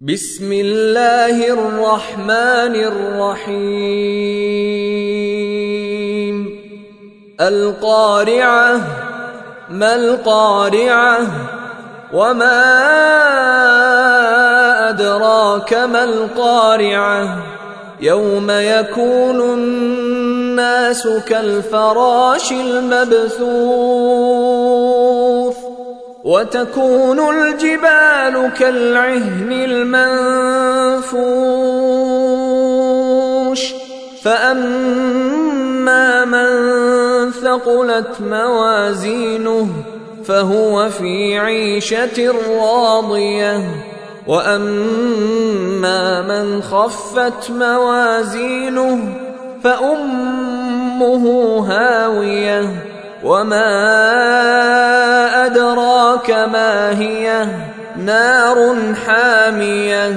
بسم الله الرحمن الرحيم. القارعة ما القارعة؟ وما أدراك ما القارعة؟ يوم يكون الناس كالفراش المبثوث. وتكون الجبال كالعهن المنفوش. فأما من ثقلت موازينه فهو في عيشة راضية. وأما من خفت موازينه فأمه هاوية. وما أدراك ما هي نار حامية.